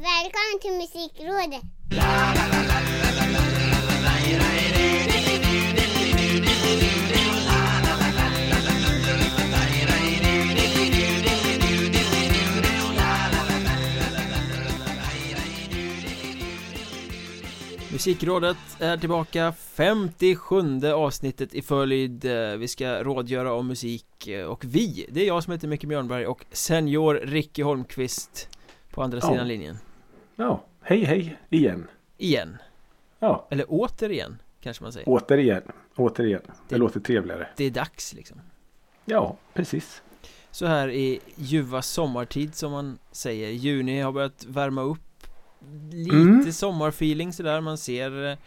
Välkommen till Musikrådet! Musikrådet är tillbaka 57 avsnittet i följd Vi ska rådgöra om musik och vi, det är jag som heter Micke Björnberg och senior Ricky Holmqvist på andra Ja. sidan linjen Ja, hej hej igen. Igen, Ja, eller återigen kanske man säger återigen. Återigen. Det, Det- låter trevligare. Det är dags liksom Ja, precis. Så här i ljuva sommartid som man säger Juni har börjat värma upp Lite Mm. sommarfeeling sådär man ser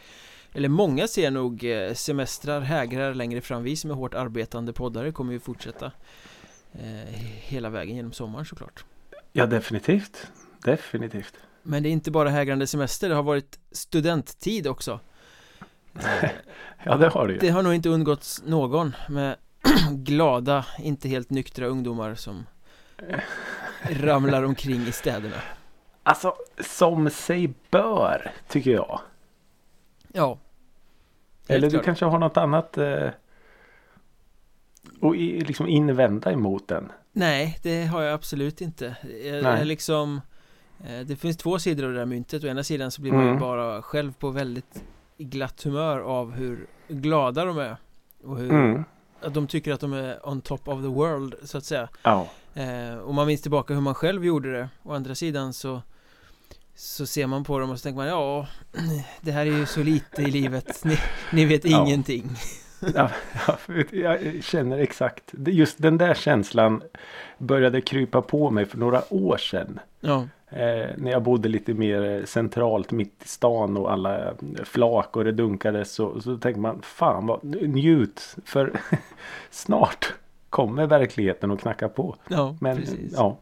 Eller många ser nog eh, semestrar hägrar längre fram Vi som är hårt arbetande poddare kommer ju fortsätta eh, Hela vägen genom sommaren såklart Ja, definitivt. Definitivt. Men det är inte bara hägrande semester Det har varit studenttid också Eh, Ja, det har du ju. Det har nog inte undgått någon med glada, inte helt nyktra ungdomar som ramlar omkring i städerna Alltså, som sig bör, tycker jag. Ja Eller Helt du klart. kanske har något annat eh, och liksom invända emot den. Nej, det har jag absolut inte jag, Nej. jag liksom eh, Det finns två sidor av det där myntet Å ena sidan så blir man ju Mm. bara själv på väldigt glatt humör av hur glada de är Och hur Mm. att de tycker att de är on top of the world så att säga Ja. eh, Och man minns tillbaka hur man själv gjorde det Å andra sidan så Så ser man på dem och så tänker man ja Det här är ju så lite i livet Ni, ni vet Ja. ingenting Ja, jag känner exakt. Just den där känslan började krypa på mig för några år sedan. Ja, Eh, när jag bodde lite mer eh, centralt mitt i stan och alla eh, flak och det dunkades så, så tänkte man fan vad njut för snart kommer verkligheten att knacka på. ja Men precis ja,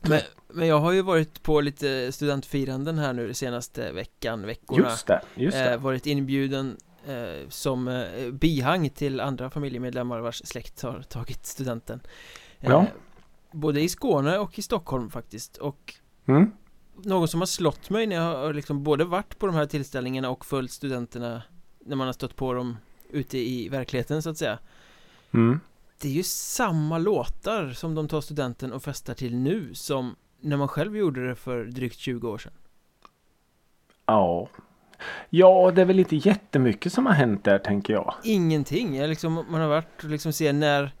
Men, men jag har ju varit på lite studentfiranden här nu de senaste veckan, veckorna just det. Just eh, det. Varit inbjuden eh, som eh, bihang till andra familjemedlemmar vars släkt har tagit studenten eh, Ja. Både i Skåne och i Stockholm faktiskt och Mm. något som har slått mig när jag har liksom både varit på de här tillställningarna och följt studenterna när man har stött på dem ute i verkligheten så att säga Mm. Det är ju samma låtar som de tar studenten och festar till nu som när man själv gjorde det för drygt 20 år sedan Ja. Ja, det är väl inte jättemycket som har hänt där tänker jag. Ingenting, jag liksom, man har varit och liksom ser när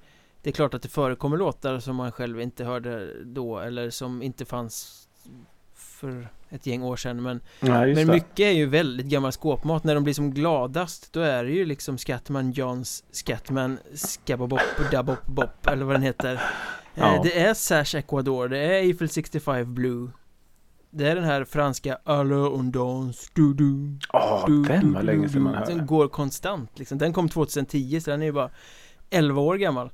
Det är klart att det förekommer låtar som man själv inte hörde då eller som inte fanns för ett gäng år sedan men, Ja, men mycket är ju väldigt gammal skåpmat när de blir som gladast då är det ju liksom Scatman Johns Scatman Skabbabop Dabbop Bop eller vad den heter Ja. eh, Det är Sash Ecuador, det är Eiffel 65 Blue Det är den här franska Alla on dance, du du Ja, du, den var länge sedan man Den hörde. går konstant liksom. Den kom 2010 så den är ju bara 11 år gammal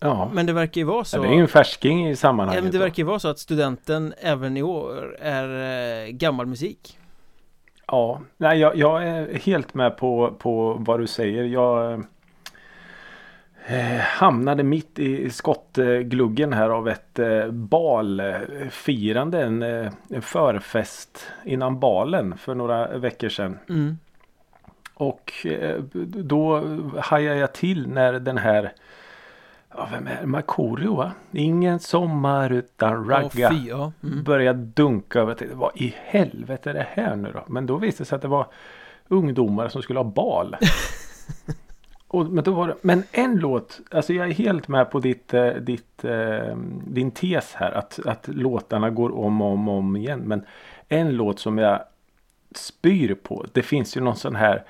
Ja. Men det verkar ju vara så Ja, det är ju en färsking i Ja, sammanhanget. men det verkar ju vara så att studenten även i år är eh, gammal musik Ja, nej, jag, jag är helt med på, på vad du säger. Jag eh, hamnade mitt i skottgluggen här av ett eh, balfirande. En, eh, en förfest innan balen för några veckor sedan. mm. Och eh, då hajade jag till när den här Ja, vem är det? Markoolio va? Ingen sommar utan ragga. fy, ja. Mm. Började dunka över till vad i helvete är det här nu då? Men då visade det sig att det var ungdomar som skulle ha bal. Och, men, då var det, men en låt, alltså jag är helt med på ditt, eh, ditt, eh, din tes här att, att låtarna går om och om, om igen. Men en låt som jag spyr på, det finns ju någon sån här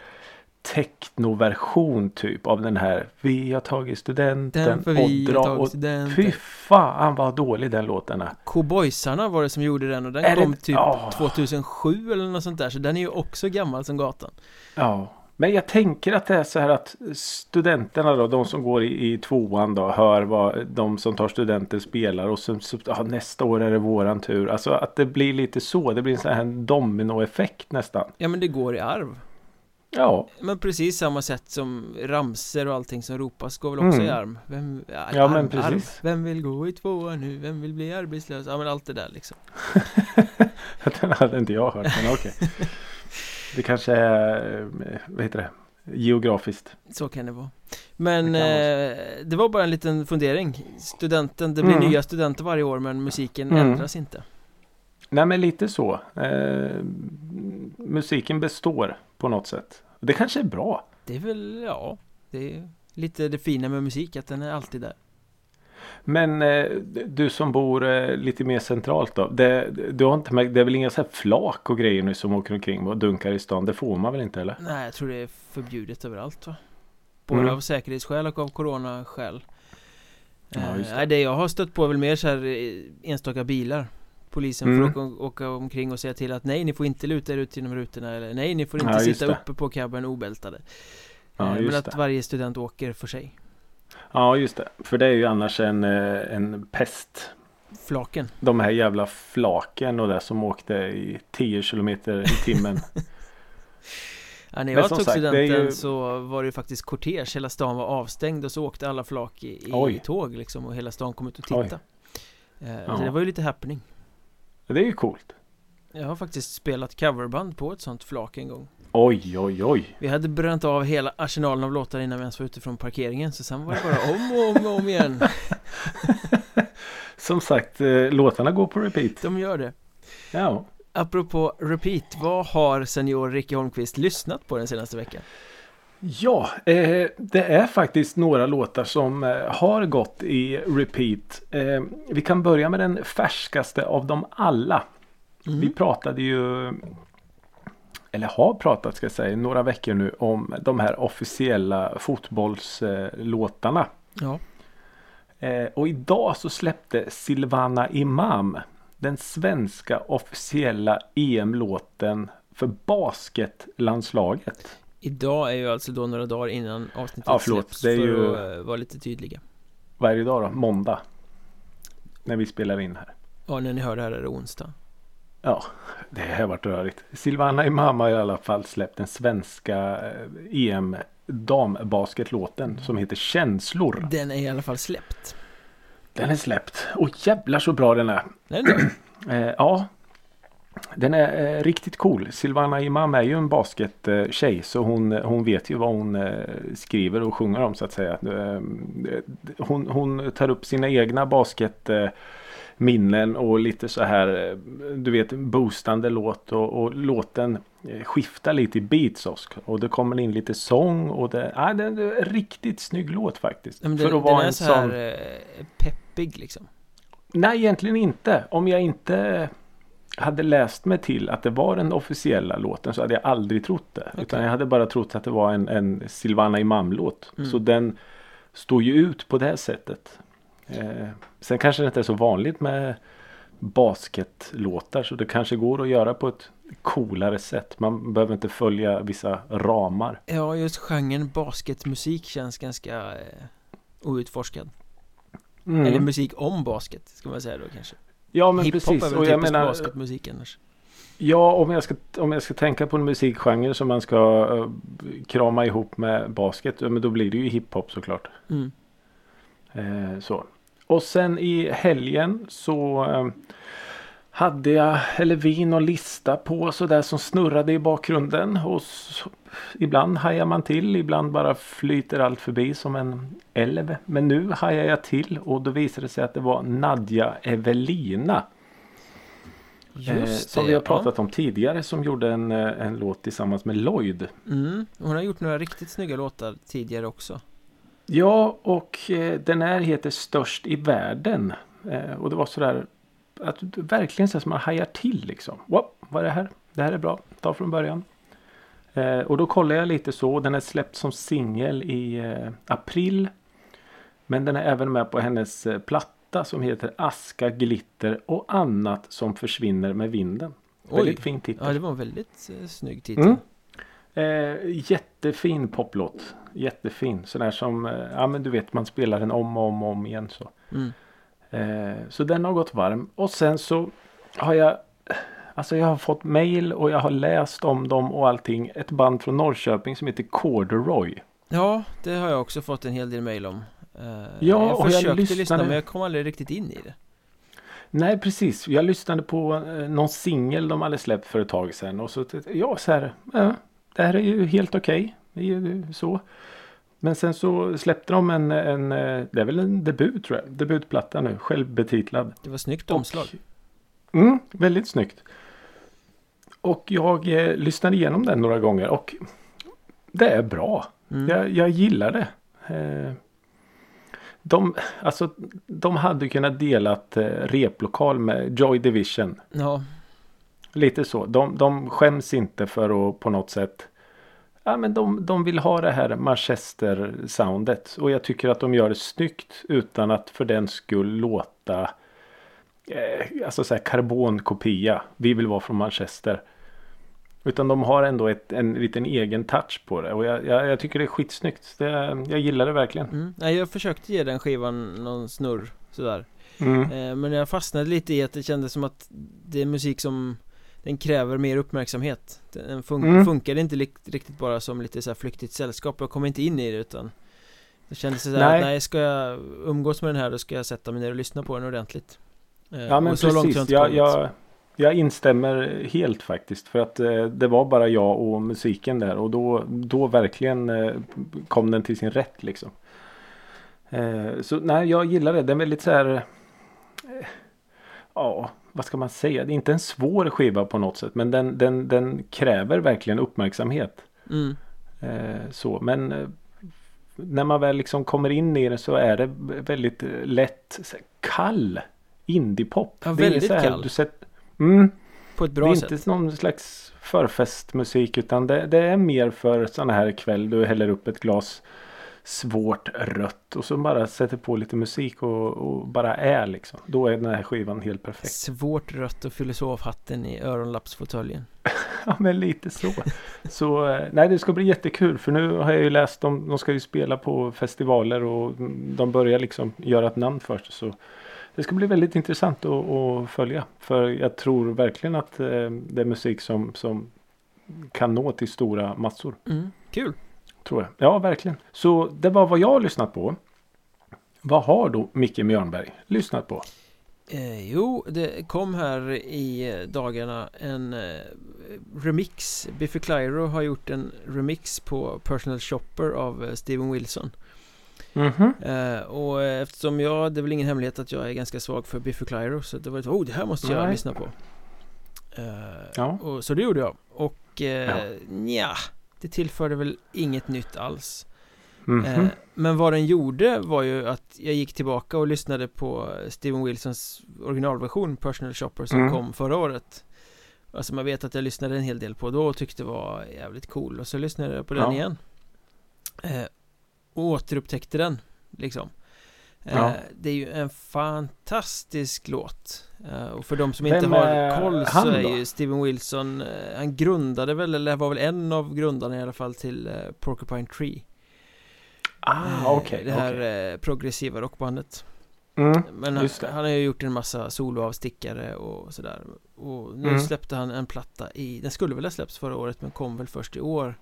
technoversion typ av den här Vi har tagit studenten Den vi och dra har tagit och studenten. Fy fan vad dålig den låten är. Cowboysarna var det som gjorde den och den Är det- kom typ Ja. 2007 eller något sånt där så den är ju också gammal som gatan Ja. Men jag tänker att det är så här att studenterna då, de som går i, i tvåan då, hör vad de som tar studenter spelar och så, så ja, nästa år är det våran tur. Alltså att det blir lite så, det blir en sån här dominoeffekt nästan. Ja men det går i arv Ja, Men precis samma sätt som ramser och allting som ropas går väl också Mm. i arm Vem, ja, Ja, arm, men precis. Arv. Vem vill gå i tvåa nu? Vem vill bli arbetslös? Ja men allt det där liksom Den hade inte jag hört, men okej. Det kanske är, eh, vad heter det, geografiskt. Så kan det vara Men Det eh, det var bara en liten fundering Studenten, det blir Mm. nya studenter varje år men musiken Mm. ändras inte Nej men lite så. Eh, musiken består på något sätt. Det kanske är bra. Det är väl, ja Det är lite det fina med musik, att den är alltid där Men eh, du som bor eh, lite mer centralt då. Det, du har inte märkt, det är väl inga så här flak och grejer nu som åker omkring och dunkar i stan. Det får man väl inte eller? Nej, jag tror det är förbjudet överallt va? Både Mm. av säkerhetsskäl och av coronaskäl Ja, Eh, det. Nej, det jag har stött på är väl mer så här eh, enstaka bilar Polisen Mm. får åka, åka omkring och säga till att nej, ni får inte luta er ut genom rutorna eller nej, ni får Ja, inte just sitta det. uppe på cabben obältade Ja, Eh, Men att det. varje student åker för sig Ja just det. För det är ju annars en, eh, en pest. Flaken De här jävla flaken och det som åkte i 10 kilometer i timmen. ja, När jag tog sagt, studenten ju- så var det ju faktiskt kortege Hela stan var avstängd och så åkte alla flak i, i tåg liksom Och hela stan kom ut och tittade Eh, Ja. Så det var ju lite happening det är ju coolt. Jag har faktiskt spelat coverband på ett sånt flak en gång Oj oj oj. Vi hade bränt av hela arsenalen av låtar innan vi ens var ute från parkeringen Så sen var det bara om och om och om igen Som sagt, eh, låtarna går på repeat. De gör det Ja. Apropå repeat, vad har senior Ricky Holmqvist lyssnat på den senaste veckan? Ja, eh, det är faktiskt några låtar som eh, har gått i repeat. Eh, vi kan börja med den färskaste av dem alla. Mm. Vi pratade ju eller har pratat ska jag säga några veckor nu om de här officiella fotbollslåtarna. Ja, Eh, och idag så släppte Silvana Imam den svenska officiella EM-låten för basketlandslaget. Idag är ju alltså då några dagar innan avsnittet Ja, förlåt, släpps det är för ju- att eh, vara lite tydliga Vad är det idag då? Måndag. När vi spelar in här. Ja, när ni hör det här är det onsdag Ja, det har varit rörigt. Silvana Imam har i alla fall släppt den svenska eh, EM dambasketlåten som heter Känslor. Den är i alla fall släppt Den är släppt. Och jävlar så bra den är. Den är Eh, ja. Den är eh, riktigt cool. Silvana Imam är ju en baskettjej så hon, hon vet ju vad hon eh, skriver och sjunger om så att säga. Eh, hon, hon tar upp sina egna basketminnen minnen och lite så här eh, du vet boostande låt och, och låten eh, skiftar lite i beats också. Och det kommer in lite sång och det, ja, det är en riktigt snygg låt faktiskt. Men För den, att vara en så här sån... eh, peppig liksom Nej, egentligen inte. Om jag inte hade läst mig till att det var den officiella låten så hade jag aldrig trott det. Okej. Utan jag hade bara trott att det var en, en Silvana Imam-låt. Mm. Så den står ju ut på det här sättet. Eh, sen kanske det inte är så vanligt med basketlåtar så det kanske går att göra på ett coolare sätt. Man behöver inte följa vissa ramar. Ja, just genren basketmusik känns ganska eh, outforskad Mm. Eller musik om basket, ska man säga då kanske ja men Hiphop precis. är väl Och jag typisk menar, basketmusik annars Ja, om jag ska, om jag ska tänka på en musikgenre som man ska eh, krama ihop med basket. Men då blir det ju hiphop såklart. mm. Eh, så. Och sen i helgen så eh, hade jag, eller vi, någon lista på sådär som snurrade i bakgrunden. Och så, ibland hajar man till, ibland bara flyter allt förbi som en älv. Men nu hajar jag till och då visade det sig att det var Nadja Evelina. Eh, som det, vi har ja. pratat om tidigare som gjorde en, eh, en låt tillsammans med Lloyd. mm. Hon har gjort några riktigt snygga låtar tidigare också Ja och eh, den här heter Störst i världen. Eh, och det var sådär att verkligen så som man hajar till liksom. Wow, vad är det här? Det här är bra. Ta från början. Eh, och då kollar jag lite så. Den är släppt som singel i eh, april. Men den är även med på hennes eh, platta som heter Aska, glitter och annat som försvinner med vinden. Väldigt fin titel. Ja, det var en väldigt eh, snygg titel Mm. Eh, jättefin poplåt. Jättefin. Sån där som, eh, ja men du vet man spelar den om och om och om igen så. Mm. Eh, så den har gått varm. Och sen så har jag Alltså jag har fått mail och jag har läst om dem och allting. Ett band från Norrköping som heter Corduroy. Ja, det har jag också fått en hel del mejl om Eh, Ja, Jag och jag försökte lyssna lyssnade- men jag kom aldrig riktigt in i det Nej precis. Jag lyssnade på eh, någon singel de hade släppt för ett tag sedan. Och så jag, ja så här. Ja, det här är ju helt okej. Det är ju så. Men sen så släppte de en, en, eh, det är väl en debut tror jag. Debutplatta nu, självbetitlad. Det var snyggt omslag. Mm, väldigt snyggt. Och jag eh, lyssnade igenom den några gånger och det är bra. Mm. Jag, jag gillar det. Eh, de, alltså, de hade kunnat delat eh, replokal med Joy Division. Ja, Lite så. De, de skäms inte för att på något sätt. Ja men de, de vill ha det här Manchester soundet. Och jag tycker att de gör det snyggt. Utan att för den skull låta. Eh, alltså så här karbonkopia. Vi vill vara från Manchester. Utan de har ändå ett, en liten egen touch på det. Och jag, jag, jag tycker det är skitsnyggt. Det, jag gillar det verkligen. mm. Jag försökte ge den skivan någon snurr sådär Mm. eh, Men jag fastnade lite i att det kändes som att det är musik som Den kräver mer uppmärksamhet Den fun- Mm. funkade inte riktigt bara som lite så här flyktigt sällskap Jag kom inte in i det utan Det kändes sådär Nej. att nej, ska jag umgås med den här då ska jag sätta mig ner och lyssna på den ordentligt eh, Ja men och så långt precis. inte Jag, kommit. jag, jag instämmer helt faktiskt. För att eh, det var bara jag och musiken där. Och då, då verkligen eh, kom den till sin rätt liksom. Eh, så nej, jag gillar det. Den är väldigt så här. Ja, vad ska man säga? Det är inte en svår skiva på något sätt. Men den, den, den kräver verkligen uppmärksamhet. mm. Eh, så, men eh, när man väl liksom kommer in i det så är det väldigt eh, lätt här, kall indiepop. Ja, Det är väldigt så här, kall. Du sett, mm, På ett det bra är sätt inte någon slags förfestmusik utan det, det är mer för sådana här kväll. Du häller upp ett glas svårt rött och så bara sätter på lite musik och, och bara är liksom. Då är den här skivan helt perfekt. Svårt rött och filosofhatten i öronlappsfåtöljen Ja men lite så. Så eh, nej det ska bli jättekul för nu har jag ju läst om de ska ju spela på festivaler och de börjar liksom göra ett namn först. Så det ska bli väldigt intressant att, att följa. För jag tror verkligen att eh, det är musik som, som kan nå till stora massor. mm. Kul! Tror jag. Ja verkligen. Så det var vad jag har lyssnat på. Vad har då Micke Mjörnberg lyssnat på? Eh, jo, det kom här i eh, dagarna en eh, remix Biffy Clyro har gjort en remix på Personal Shopper av eh, Steven Wilson Mhm. eh, Och eftersom jag, det är väl ingen hemlighet att jag är ganska svag för Biffy Clyro Så det var lite, oh det här måste jag Nej. lyssna på eh, Ja. och, Så det gjorde jag Och eh, Ja. nja, det tillförde väl inget nytt alls Mhm. Eh, Men vad den gjorde var ju att jag gick tillbaka och lyssnade på Steven Wilsons originalversion Personal Shopper som Mm. kom förra året Alltså man vet att jag lyssnade en hel del på då och tyckte var jävligt cool och så lyssnade jag på den Ja. igen eh, Och återupptäckte den liksom Ja. Det är ju en fantastisk låt eh, Och för de som Vem inte har koll så är då? ju Steven Wilson eh, Han grundade väl, eller var väl en av grundarna i alla fall till eh, Porcupine Tree Ah Eh, okej. Det här eh, progressiva rockbandet Mm. Men han, just det. han har ju gjort en massa soloavstickare och sådär Och nu Mm. släppte han en platta i Den skulle väl ha släppts förra året men kom väl först i år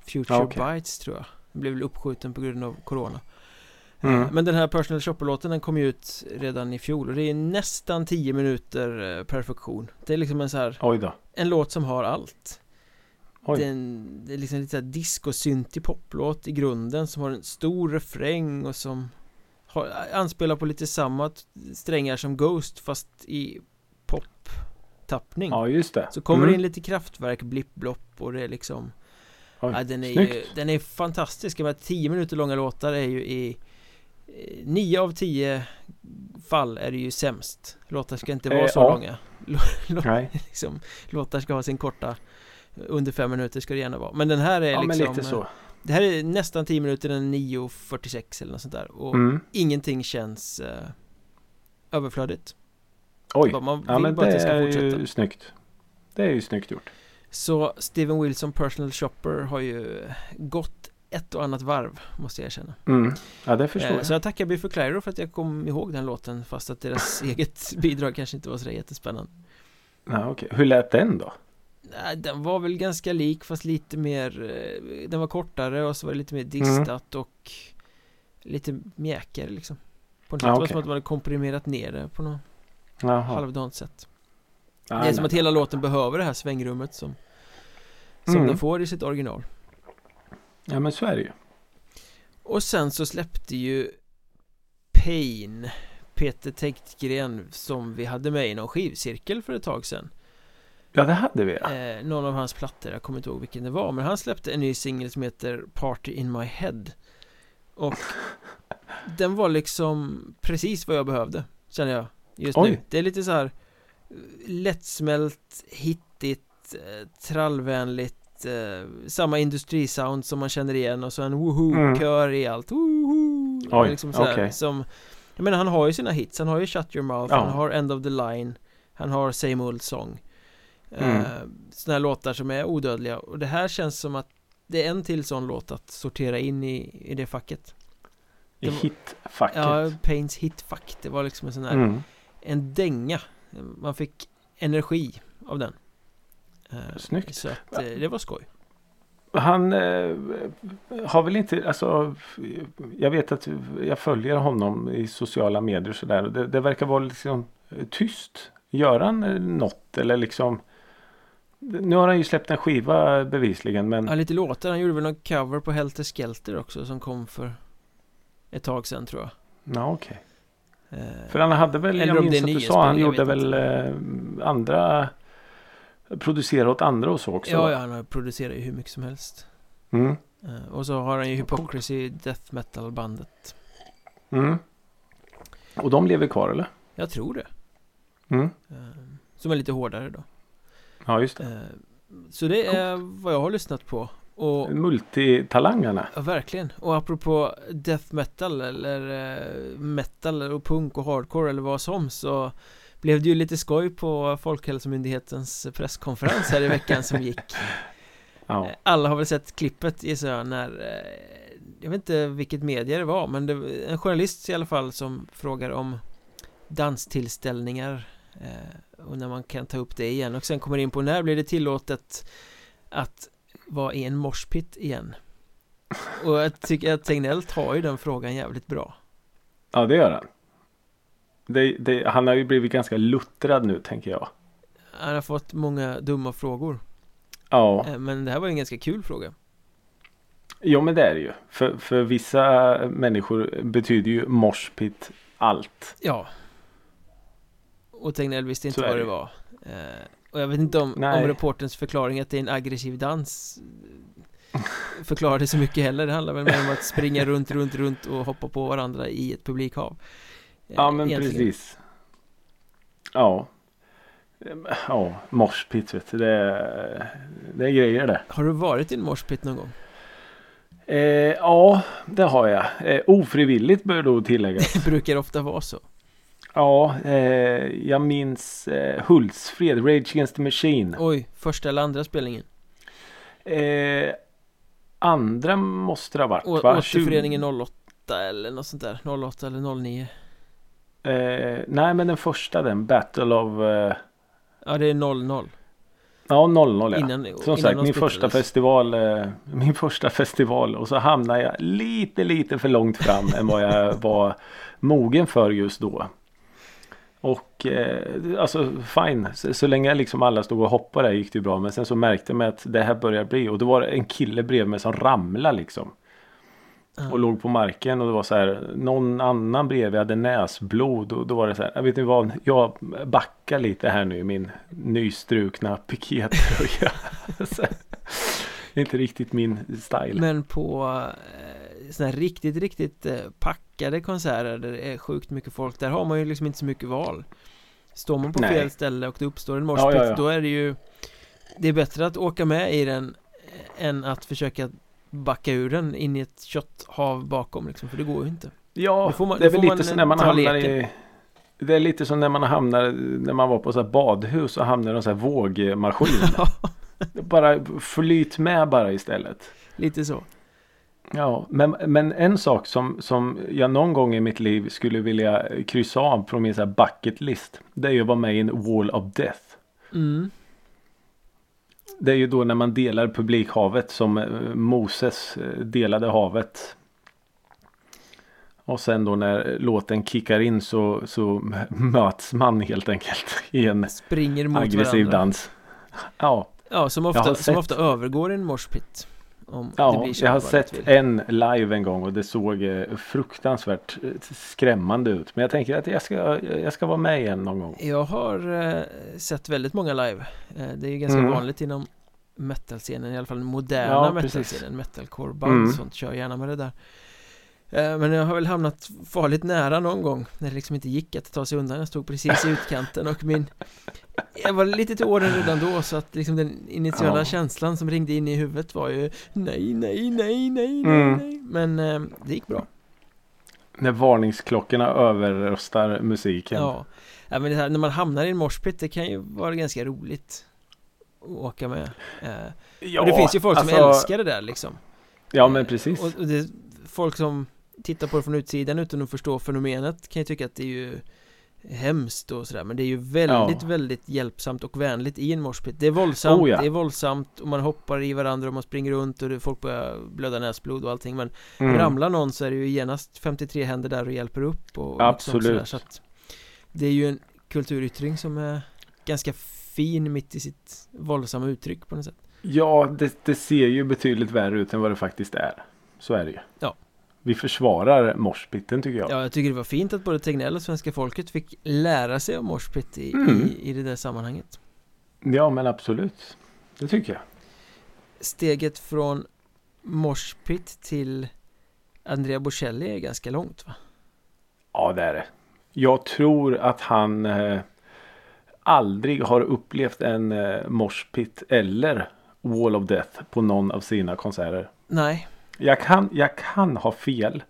Future Ja, okej. Bites tror jag Den blev väl uppskjuten på grund av Corona Mm. Eh, Men den här Personal Shopper-låten den kom ju ut redan i fjol och det är nästan 10 minuter eh, perfektion Det är liksom en så här. En låt som har allt Oj. det är, en, det är liksom lite såhär disco-syntig poplåt i grunden som har en stor refräng och som har, anspelar på lite samma strängar som Ghost fast i pop-tappning Ja just det. Så kommer Mm. det in lite kraftverk, blipp-blopp och det är liksom Oj, ja, den, är ju, den är fantastisk, de här 10 minuter långa låtar är ju i 9 av 10 fall är det ju sämst Låtar ska inte vara Eh, så ja. långa Lå- Nej. liksom, Låtar ska ha sin korta Under fem minuter ska det gärna vara Men den här är Ja liksom lite så. Det här är nästan 10 minuter, den är 9.46 eller något sånt där Och Mm. ingenting känns eh, Överflödigt Oj. Man Ja men det det är fortsätta ju snyggt. Det är ju snyggt gjort. Så Steven Wilson Personal Shopper har ju gått ett och annat varv Måste jag erkänna Mm. Ja det förstår eh, jag. Så jag tackar Biffy Clyro för att jag kom ihåg den låten Fast att deras eget bidrag kanske inte var så jättespännande Ja, okej. Hur lät den då? Nej, den var väl ganska lik fast lite mer eh, Den var kortare och så var det lite mer distat och Lite mjäkigare liksom På något sätt Ja, det var som att man hade komprimerat ner det på något Jaha. halvdant sätt Nej, Det är som nej. att hela låten behöver det här svängrummet som Som Mm. den får i sitt original Ja men så är det ju. Och sen så släppte ju Pain Peter Täktgren som vi hade med i någon skivcirkel för ett tag sedan Ja det hade vi ja. eh, Någon av hans plattor, jag kommer inte ihåg vilken det var Men han släppte en ny singel som heter Party in my head Och Den var liksom precis vad jag behövde Känner jag just Oj. nu Det är lite så här eh, Lättsmält, hittigt, eh, eh, Samma industrisound som man känner igen och så en woho-kör i allt woho Mm. Oj, liksom okej. som Jag menar han har ju sina hits, han har ju Shut Your Mouth, Ja. han har End of the Line Han har Same Old Song Mm. eh, Såna här låtar som är odödliga och det här känns som att Det är en till sån låt att sortera in i, i det facket I hitfacket. Ja, Pains hitfack, det var liksom en sån här mm. En dänga Man fick energi av den Eh, Snyggt. Så att eh, det var skoj Han eh, har väl inte, alltså jag vet att jag följer honom i sociala medier och sådär. Det, det verkar vara liksom eh, tyst. Gör han eh, något eller liksom Nu har han ju släppt en skiva bevisligen men Ja, lite låtar, han gjorde väl någon cover på Helter Skelter också som kom för Ett tag sedan tror jag Ja okej. Eh, För han hade väl, Eller jag minns att du sa, han gjorde väl eh, andra Producera åt andra och så också. Ja, ja, han har producerat ju hur mycket som helst Mm. Eh, Och så har han ju Hypocrisy Death Metal bandet Mm. Och de lever kvar eller? Jag tror det Mm. Eh, Som är lite hårdare då Ja just det. Eh, Så det är vad jag har lyssnat på Och Multitalangerna. Ja, verkligen. Och apropå death metal eller metal och punk och hardcore eller vad som så blev det ju lite skoj på Folkhälsomyndighetens presskonferens här i veckan som gick. Ja. Alla har väl sett klippet gissar jag när eh, Jag vet inte vilket media det var men det var en journalist i alla fall som frågar om danstillställningar eh, och när man kan ta upp det igen och sen kommer in på när blir det tillåtet att vara i en morspit igen och jag tycker att Tegnell tar ju den frågan jävligt bra Ja, det gör han. Det, det, han har ju blivit ganska luttrad nu tänker jag. Han har fått många dumma frågor Ja, eh, men det här var en ganska kul fråga jo men det är det ju. För, för vissa människor betyder ju morspit allt. Ja Och Tegnell visste inte vad det det. var eh, Och jag vet inte om, Nej. om reporterns förklaring att det är en aggressiv dans eh, Förklarade så mycket heller Det handlar väl mer om att springa runt, runt, runt och hoppa på varandra i ett publikhav Ja, men egentligen. precis. Ja. Ja, morspit vet du. Det, är- det är grejer det. Har du varit i en morspit någon gång? Eh, ja, det har jag. Eh, ofrivilligt bör då tilläggas. Det brukar ofta vara så Ja, eh, jag minns eh, Hultsfred, Rage Against the Machine. Oj, första eller andra spelningen Eh, andra måste det ha varit Å- va? Återföreningen 08 eller något sånt där 08 eller 09 Eh, nej men den första den, Battle of... Eh, Ja, det är 00 ja 00 ja. Innan, Som innan sagt min första festival. Eh, min första festival och så hamnade jag lite lite för långt fram än vad jag var mogen för just då. Och eh, alltså fine. Så, så länge liksom alla stod och hoppade där gick det ju bra. Men sen så märkte man att det här börjar bli. Och då var det en kille bredvid mig som ramlade liksom. Och låg på marken och det var så här. Någon annan bredvid hade näsblod. Och då var det så här. Jag vet inte vad. Jag backar lite här nu i min nystrukna pikétröja. Inte riktigt min style. Men på eh, såna här riktigt, riktigt eh, packade konserter där det är sjukt mycket folk Där har man ju liksom inte så mycket val Står man på Nej. fel ställe och det uppstår en morspit Ja, ja, ja. Då är det ju Det är bättre att åka med i den Än att försöka backa ur den in i ett kötthav bakom liksom För det går ju inte Ja, man- det är väl lite så när man hamnar leken. i det är lite som när man hamnar när man var på så här badhus och hamnar i en sån här vågmaskin. bara flyt med bara istället. Lite så Ja, men, men en sak som, som jag någon gång i mitt liv skulle vilja kryssa av på min så här bucket list. Det är ju att vara med i en wall of death. mm. Det är ju då när man delar publikhavet som eh, Moses eh, delade havet. Och sen då när låten kickar in så, så möts man helt enkelt i en Springer mot aggressiv varandra. dans. Ja, Ja, som ofta, som ofta övergår i en morspit. Om det ja blir så jag har sett en live en gång och det såg eh, fruktansvärt eh, skrämmande ut. Men jag tänker att jag ska, jag ska vara med igen någon gång. Jag har eh, sett väldigt många live. Eh, det är ju ganska Mm. vanligt inom metal-scenen, i alla fall den moderna Ja, metal-scenen. Metalcore-band Mm. sånt kör gärna med det där. Eh, men jag har väl hamnat farligt nära någon gång när det liksom inte gick att ta sig undan. Jag stod precis i utkanten och min Jag var lite till åren redan då så att liksom den initiala Ja. känslan som ringde in i huvudet var ju Nej, nej, nej, nej, Mm. nej, Men eh, det gick bra När varningsklockorna överröstar musiken. Ja, ja men här, när man hamnar i en morspit det kan ju vara ganska roligt Att åka med eh, Ja, Och det finns ju folk som alltså- älskar det där liksom Ja men precis. och, och det, folk som tittar på det från utsidan utan att förstå fenomenet kan ju tycka att det är ju hemskt och sådär men det är ju väldigt, Ja. väldigt hjälpsamt och vänligt i en morspit Det är våldsamt, Oh, ja. det är våldsamt och man hoppar i varandra och man springer runt och det, folk börjar blöda näsblod och allting men Mm. ramlar någon så är det ju genast 53 händer där och hjälper upp och liksom Absolut. sådär, så att Det är ju en kulturyttring som är ganska fin mitt i sitt våldsamma uttryck på något sätt Ja, det, det ser ju betydligt värre ut än vad det faktiskt är. Så är det ju. Ja. Vi försvarar morspitten tycker jag. Ja, jag tycker det var fint att både Tegnell och svenska folket fick lära sig om morspit i, Mm. i, i det där sammanhanget. Ja, men absolut. Det tycker jag. Steget från morspit till Andrea Bocelli är ganska långt va? Ja, det är det. Jag tror att han eh, aldrig har upplevt en eh, morspit eller Wall of Death på någon av sina konserter. Nej, Jag kan, jag kan ha fel.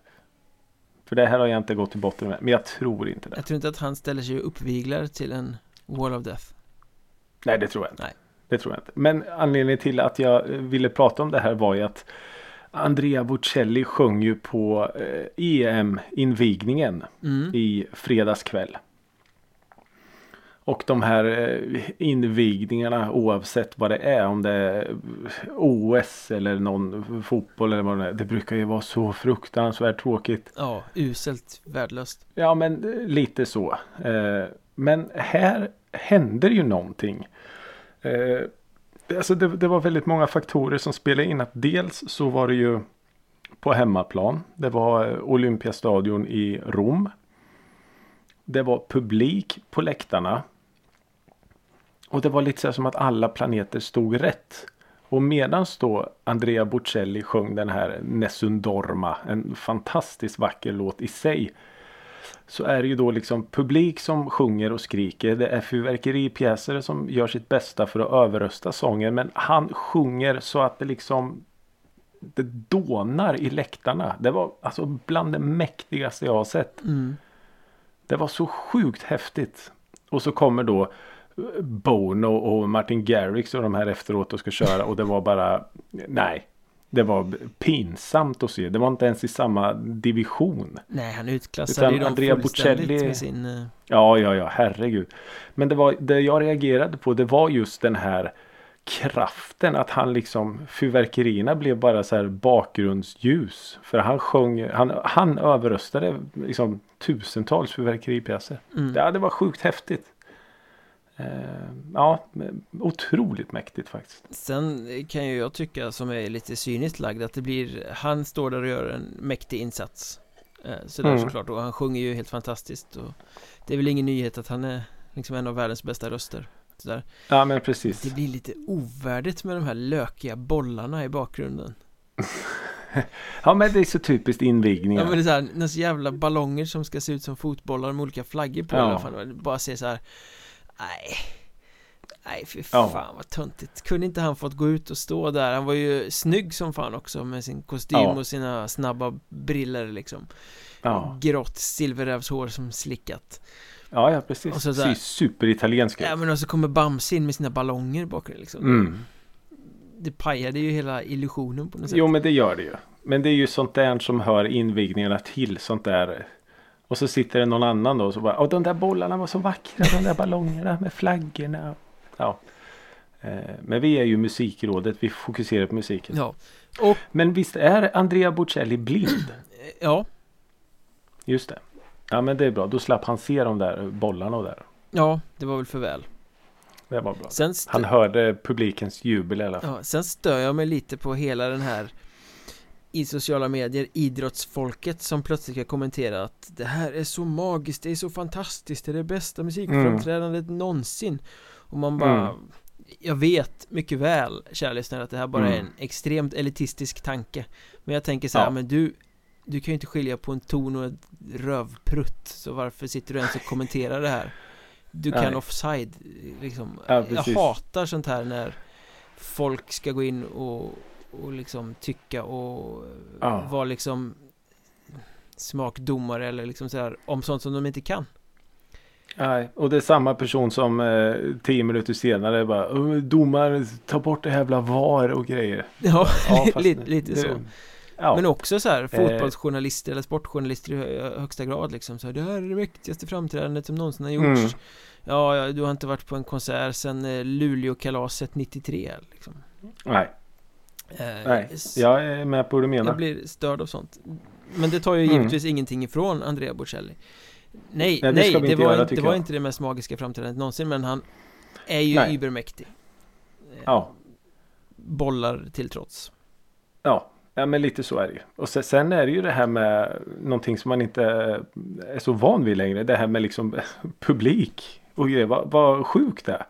För det här har jag inte gått till botten med. Men jag tror inte det. jag tror inte att han ställer sig uppviglar till en Wall of Death. Nej, det tror jag inte. Nej. Det tror jag inte. Men anledningen till att jag eh, ville prata om det här var ju att Andrea Bocelli sjöng ju på eh, EM-invigningen Mm. i fredags kväll. Och de här eh, invigningarna oavsett vad det är om det är OS eller någon fotboll eller vad det är. Det brukar ju vara så fruktansvärt tråkigt. Ja, uselt, värdelöst. Ja men eh, lite så. Eh, Men här händer ju någonting. Eh, Alltså det, det var väldigt många faktorer som spelade in. Att dels så var det ju på hemmaplan. Det var eh, Olympiastadion i Rom. Det var publik på läktarna. Och det var lite så som att alla planeter stod rätt. Och medan då Andrea Bocelli sjöng den här Nessun Dorma. En fantastiskt vacker låt i sig. Så är det ju då liksom publik som sjunger och skriker. Det är fyrverkeripjäser som gör sitt bästa för att överrösta sången. Men han sjunger så att det liksom det dånar i läktarna. Det var alltså bland det mäktigaste jag har sett. Mm. Det var så sjukt häftigt. Och så kommer då Bono och Martin Garrix och de här efteråt och ska köra och det var bara nej. Det var pinsamt att se. Det var inte ens i samma division. Nej, han utklassade Utan ju dem Andrea Bocelli- med sin... eh, Ja, ja, ja, herregud. Men det var det jag reagerade på. Det var just den här kraften att han liksom fyrverkerierna blev bara så här bakgrundsljus. För han sjöng, han, han överröstade liksom tusentals fyrverkeripjäser. Mm. Ja, det var sjukt häftigt. Eh, ja, otroligt mäktigt faktiskt. Sen kan ju jag tycka som är lite cyniskt lagd att det blir Han står där och gör en mäktig insats eh, Sådär Mm. såklart och han sjunger ju helt fantastiskt och Det är väl ingen nyhet att han är liksom en av världens bästa röster Sådär. Ja, men precis. Det blir lite ovärdigt med de här lökiga bollarna i bakgrunden Ja, men det är så typiskt invigningar. Ja men det är såhär, några så jävla ballonger som ska se ut som fotbollar med olika flaggor på Ja. i alla fall Bara se så här. Nej Nej fy Ja. fan vad töntigt Kunde inte han fått gå ut och stå där? Han var ju snygg som fan också med sin kostym Ja. och sina snabba briller liksom Ja, Grått silverrävshår som slickat ja, ja precis. Och så där- ju superitaliensk. Ja men och så kommer Bamse in med sina ballonger bakom liksom Mm. Det pajade ju hela illusionen på något sätt Jo men det gör det ju. Men det är ju sånt där som hör invigningarna till. Sånt där. Och så sitter det någon annan då och så bara. Och de där bollarna var så vackra. De där ballongerna med flaggorna. Ja. Eh, Men vi är ju musikrådet. Vi fokuserar på musiken. Ja, och Men visst är Andrea Bocelli blind? ja Just det. Ja men det är bra. Då slapp han se de där bollarna och där. Ja, det var väl för väl. Det var bra. Han hörde publikens jubel i alla fall. ja, sen stör jag mig lite på hela den här i sociala medier, idrottsfolket som plötsligt ska kommentera att det här är så magiskt, det är så fantastiskt, det är det bästa musikframträdandet någonsin och man bara Mm. Jag vet mycket väl, kära lyssnare, att det här bara är Mm. en extremt elitistisk tanke Men jag tänker så här, Ja. men du Du kan ju inte skilja på en ton och ett rövprutt Så varför sitter du ens och kommenterar det här? Du kan Nej. offside, liksom Ja, Jag hatar sånt här när Folk ska gå in och, och liksom tycka och Ja. vara liksom Smakdomare eller liksom så här om sånt som de inte kan Nej, och det är samma person som eh, tio minuter senare bara "Åh, Domaren, ta bort det här jävla VAR och grejer. Ja, Ja, lite, lite så Ja, Men också så här, Eh. fotbollsjournalister eller sportjournalister i hö- högsta grad liksom så här, Det här är det mäktigaste framträdandet som någonsin har gjorts Mm. Ja, du har inte varit på en konsert sen eh, Luleåkalaset 93 liksom nej, nej. s- Jag är med på vad du menar. Jag blir störd av sånt Men det tar ju Mm. givetvis ingenting ifrån Andrea Bocelli Nej, Nej, det nej, det, inte var, göra, inte, det var inte det mest magiska framträdandet någonsin Men han är ju Nej. übermäktig Eh, Ja, Bollar till trots ja. Ja men lite så är det ju. Och sen, sen är det ju det här med någonting som man inte är så van vid längre. Det här med liksom publik och grejer. Vad, vad sjukt det är.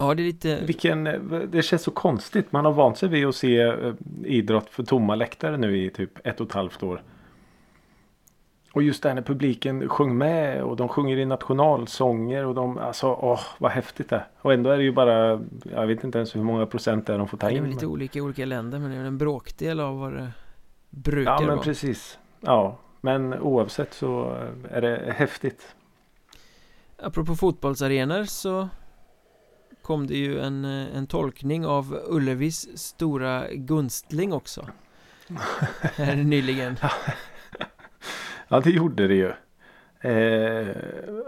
Ja, det är lite Vilken, det känns så konstigt. Man har vant sig vid att se eh, idrott för tomma läktare nu i typ ett och ett halvt år. Och just det här när publiken sjöng med och de sjunger i nationalsånger och de, alltså åh vad häftigt det är. Och ändå är det ju bara, jag vet inte ens hur många procent det är de får ta Det är in. lite men- olika i olika länder men det är en bråkdel av vad det brukar Ja men vara precis. Ja, men oavsett så är det häftigt. Apropå fotbollsarenor så kom det ju en, eh, en tolkning av Ullevis stora gunstling också Här nyligen Ja det gjorde det ju. Eh,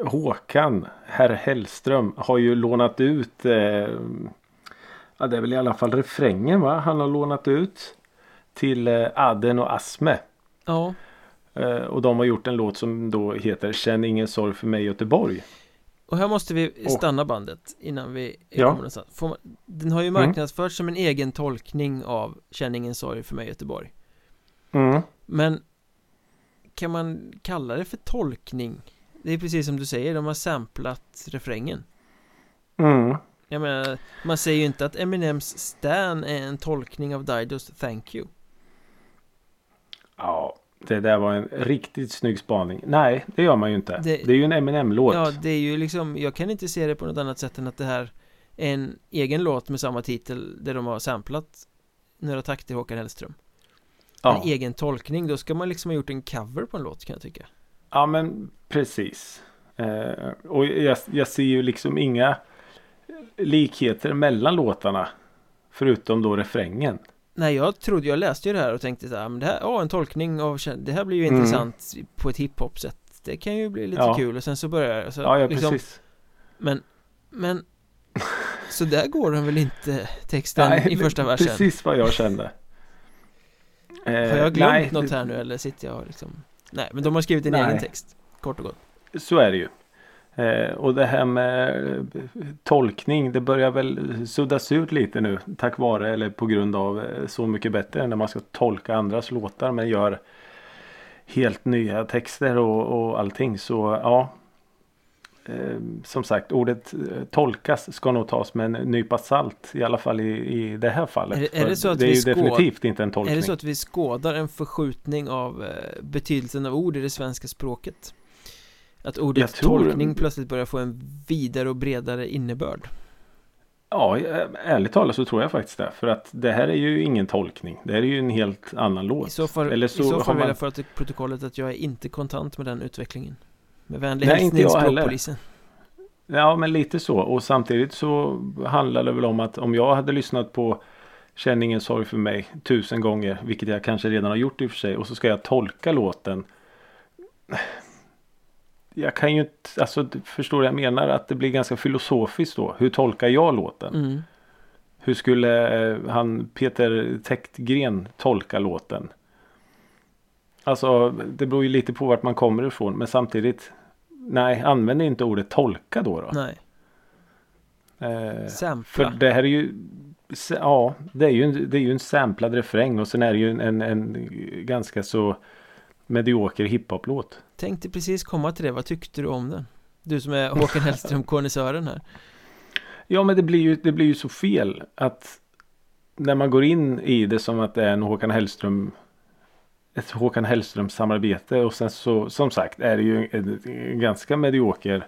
Håkan, herr Hellström, har ju lånat ut eh, Ja det är väl i alla fall refrängen va? Han har lånat ut till eh, Aden och Asme. Ja, Eh, och de har gjort en låt som då heter Känn ingen sorg för mig Göteborg. Och här måste vi stanna bandet innan vi Ja. kommer någonstans man, Den har ju Mm. marknadsförts som en egen tolkning av Känn ingen sorg för mig Göteborg Mm. Men kan man kalla det för tolkning? Det är precis som du säger, de har samplat refrängen Mm. Jag menar, man säger ju inte att Eminems Stan är en tolkning av Didos Thank You Ja, det där var en riktigt snygg spaning. Nej, det gör man ju inte. Det- Det, är ju en Eminem-låt. Ja, det är ju liksom, jag kan inte se det på något annat sätt än att det här är en egen låt med samma titel där de har samplat några takter Håkan Hellström ja. En egen tolkning, då ska man liksom ha gjort en cover på en låt kan jag tycka Ja men precis. Eh, och jag, jag ser ju liksom inga likheter mellan låtarna. Förutom då refrängen. Nej, jag trodde, jag läste ju det här och tänkte så här, men det här, ja en tolkning av, det här blir ju Mm. intressant på ett hiphop sätt Det kan ju bli lite Ja. kul och sen så börjar jag så Ja, ja liksom, precis. Men, men Så där går den väl inte texten i första versen? Precis vad jag kände. Eh, Har jag glömt nej, något här nu eller sitter jag liksom Nej, men de har skrivit en Nej. egen text Kort och gott Så är det ju. Eh, och det här med eh, tolkning det börjar väl suddas ut lite nu. Tack vare eller på grund av eh, Så mycket bättre när man ska tolka andras låtar men gör helt nya texter och, och allting. Så ja. Eh, som sagt ordet eh, tolkas ska nog tas med en nypa salt. I alla fall i, i det här fallet. Är det- är det så att det är vi ju skåd- definitivt inte en Är tolkning. det så att vi skådar en förskjutning av betydelsen av ord i det svenska språket? Att ordet tolkning plötsligt börjar få en vidare och bredare innebörd Ja, eh, ärligt talat så tror jag faktiskt det. För att det här är ju ingen tolkning. Det här är ju en helt annan låt. I så fall, Eller i så så fall vill man- jag föra till protokollet att jag är inte kontant med den utvecklingen Med vänlig Nej, hälsning språkpolisen Ja, men lite så. Och samtidigt så handlar det väl om att om jag hade lyssnat på Känn ingen sorg för mig tusen gånger, vilket jag kanske redan har gjort i och för sig, och så ska jag tolka låten. Jag kan ju inte, alltså förstår vad jag menar? Att det blir ganska filosofiskt då. Hur tolkar jag låten? mm. Hur skulle eh, han Peter Täktgren tolka låten? Alltså det beror ju lite på vart man kommer ifrån. Men samtidigt. Nej, använd inte ordet tolka då. då. Nej, Eh, sampla. för det här är ju. Ja, det är ju en, det är ju en samplad refräng och sen är det ju en, en, en ganska så medioker hiphop-låt. Tänkte precis komma till det, vad tyckte du om den? Du som är Håkan Hellström konnässören här Ja, men det blir ju, det blir ju så fel att när man går in i det som att det är en Håkan Hellström ett Håkan Hellström samarbete och sen så som sagt är det ju en, en ganska medioker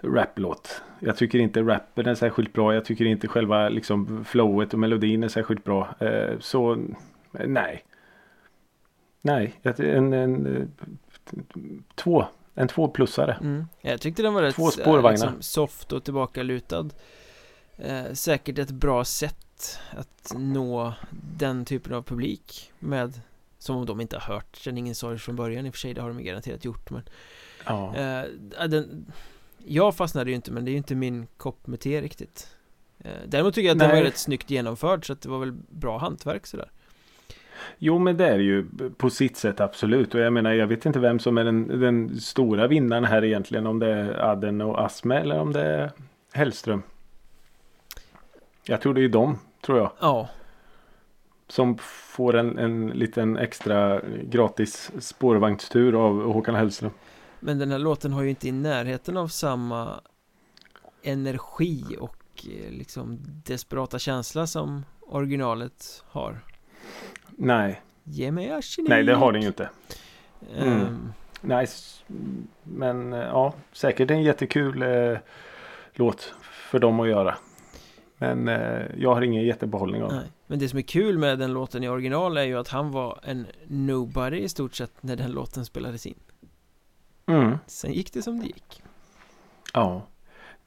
raplåt. Jag tycker inte rappen är särskilt bra. Jag tycker inte själva liksom flowet och melodin är särskilt bra. Eh, så nej. Nej, en, en, två. En tvåplussare. mm. Jag tyckte den var rätt Två eh, spårvagnar. liksom, soft och tillbakalutad eh, Säkert ett bra sätt att nå den typen av publik med Som om de inte har hört Känn ingen sorg från början i och för sig, det har de garanterat gjort men Ja. eh, den, Jag fastnade ju inte men det är ju inte min kopp med te riktigt eh, Däremot tycker jag att den Nej. var rätt snyggt genomförd så att det var väl bra hantverk sådär Jo men det är ju på sitt sätt absolut. Och jag menar jag vet inte vem som är den, den stora vinnaren här egentligen. Om det är Adden och Asme eller om det är Hellström. Jag tror det är dem tror jag. Ja, Som får en, en liten extra gratis spårvagnstur av Håkan Hellström. men den här låten har ju inte i närheten av samma energi och eh, liksom desperata känsla som originalet har Nej, Ge mig arsenik nej det har den ju inte. Ehm, Mm. Nej, s- men eh, ja, säkert en jättekul eh, låt för dem att göra. Men eh, jag har ingen jättebehållning av den. nej. Men det som är kul med den låten i original är ju att han var en nobody i stort sett när den låten spelades in Mm. Sen gick det som det gick Ja.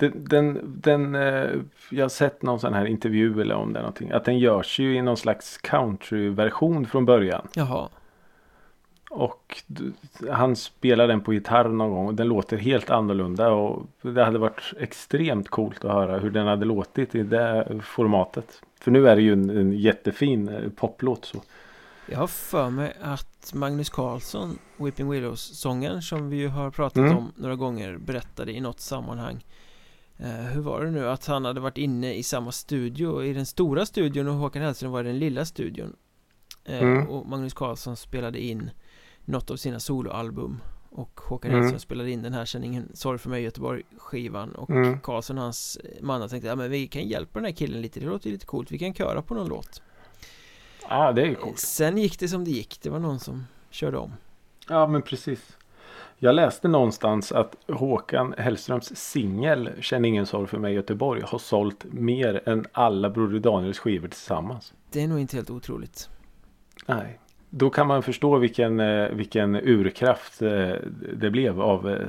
Den, den, den, eh, jag har sett någon sån här intervju eller om det är någonting. Att den görs ju i någon slags countryversion från början. Jaha Och han spelar den på gitarr någon gång och den låter helt annorlunda. Och det hade varit extremt coolt att höra hur den hade låtit i det formatet. För nu är det ju en, en jättefin eh, poplåt så. Jag har för mig att Magnus Carlsson, Whipping Willows-sångaren som vi ju har pratat Mm. om några gånger berättade i något sammanhang Hur var det nu? Att han hade varit inne i samma studio, i den stora studion och Håkan Hellström var i den lilla studion eh, Mm. Och Magnus Carlsson spelade in något av sina soloalbum Och Håkan Mm. Hellström spelade in den här Känn ingen sorg för mig Göteborg skivan Och Mm. Carlsson och hans mannar tänkte ja men vi kan hjälpa den här killen lite, det låter lite coolt, vi kan köra på någon låt Ja, det är ju coolt. Sen gick det som det gick, det var någon som körde om Ja, men precis. Jag läste någonstans att Håkan Hellströms singel Känn ingen sorg för mig Göteborg har sålt mer än alla Broder Daniels skivor tillsammans. Det är nog inte helt otroligt Nej. Då kan man förstå vilken, eh, vilken urkraft eh, det blev av eh,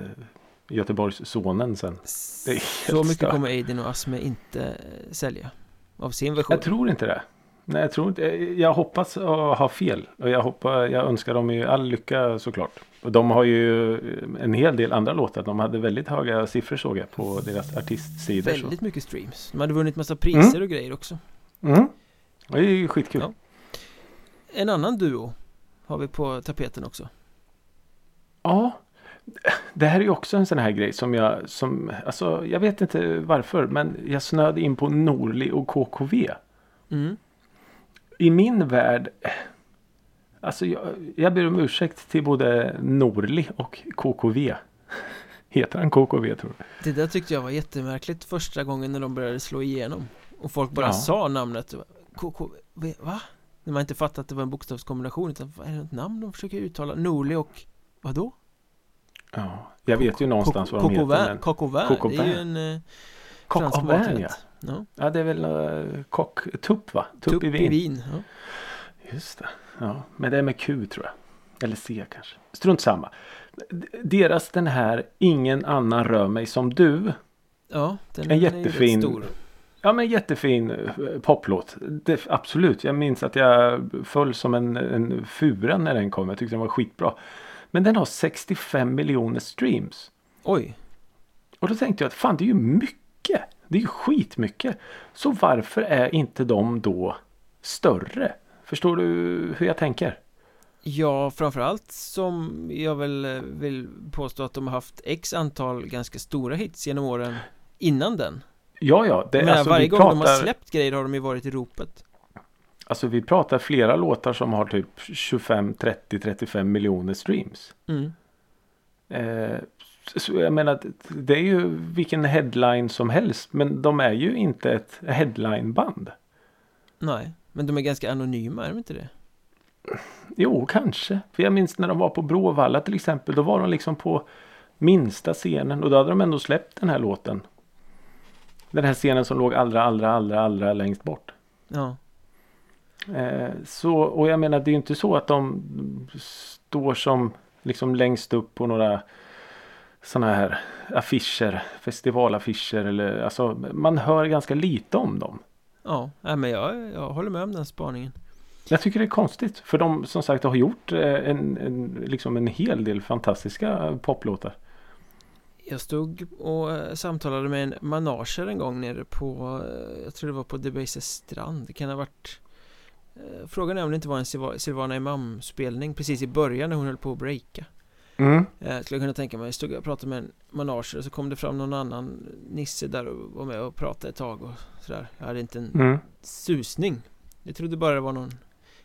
Göteborgs sonen sen. Så mycket stört. kommer Aiden och Asme inte sälja Av sin version Jag tror inte det. Nej, jag tror inte. Jag hoppas att ha fel. Och jag, hoppas, jag önskar dem ju all lycka såklart. Och de har ju en hel del andra låtar. De hade väldigt höga siffror såg jag på deras artistsidor. så. Väldigt mycket streams De hade vunnit massa priser och grejer också Mm. Det är ju skitkul. Ja. En annan duo Har vi på tapeten också Ja. Det här är ju också en sån här grej som jag, som, alltså jag vet inte varför, men jag snöade in på Norli och KKV. mm. I min värld, alltså jag, jag ber om ursäkt till både Norli och KKV. Heter han KKV tror du? Det där tyckte jag var jättemärkligt första gången när de började slå igenom Och folk bara Ja. sa namnet KK, va? När man inte fattade att det var en bokstavskombination utan vad är det ett namn de försöker uttala? Norli och vadå? Ja, jag vet ju någonstans vad de heter. Au det är ju en eh, fransk maträtt. Ja. ja. Det är väl uh, kock, tupp va? Tupp, Tupp i vin. ja. Just det. Ja, men det är med Q tror jag. Eller C kanske. Strunt samma. Deras den här Ingen annan rör mig som du. ja, den, En den är jättefin stor. Ja men jättefin eh, poplåt. Det, absolut. Jag minns att jag föll som en, en fura när den kom. Jag tyckte den var skitbra. Men den har 65 miljoner streams. Oj, Och då tänkte jag att fan det är ju mycket. Det är ju skitmycket. Så varför är inte de då större? Förstår du hur jag tänker? Ja, framförallt som jag väl eh, vill påstå att de har haft x antal ganska stora hits genom åren innan den Ja, ja. Det, menar, alltså, varje gång pratar, de har släppt grejer har de ju varit i ropet Alltså vi pratar flera låtar som har typ 25, 30, 35 miljoner streams. mm. Eh, jag menar, det är ju vilken headline som helst. Men de är ju inte ett headlineband. Nej, men de är ganska anonyma, är de inte det? Jo, kanske. För jag minns när de var på Bråvalla till exempel. Då var de liksom på minsta scenen. Och då hade de ändå släppt den här låten. Den här scenen som låg allra, allra, allra, allra längst bort. Ja, Eh, så, och jag menar det är ju inte så att de står som liksom längst upp på några sådana här affischer, festivalaffischer eller alltså man hör ganska lite om dem. ja, men jag, jag håller med om den spaningen Jag tycker det är konstigt för de som sagt har gjort eh, en, en, liksom en hel del fantastiska poplåtar. Jag stod och eh, samtalade med en manager en gång nere på eh, Jag tror det var på Debases strand Det kan ha varit Frågan är om det inte var en Silva- Silvana Imam-spelning precis i början när hon höll på att breaka Mm. eh, Skulle jag kunna tänka mig, stod jag och pratade med en manager och så kom det fram någon annan Nisse där och var med och pratade ett tag och sådär Jag hade inte en Mm. susning Jag trodde bara det var någon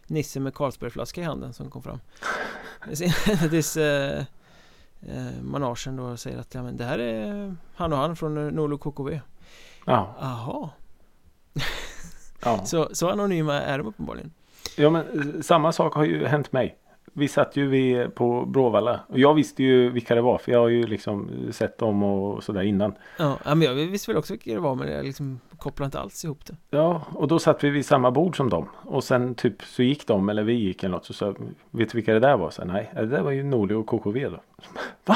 Nisse med Carlsbergflaska i handen som kom fram Tills eh, eh, managern då säger att ja, men det här är han och han från eh, Nolo KKV Ja, Jaha, ja. så, så anonyma är de uppenbarligen ja men eh, samma sak har ju hänt mig. Vi satt ju vid, på Bråvalla och jag visste ju vilka det var för jag har ju liksom sett dem och sådär innan. Ja, men jag visste väl också vilka det var men jag liksom kopplar inte alls ihop det Ja, och då satt vi vid samma bord som dem. Och sen typ så gick de, eller vi gick eller något. Så sa vet du vilka det där var? Så, nej, det där var ju Norli och KKV då.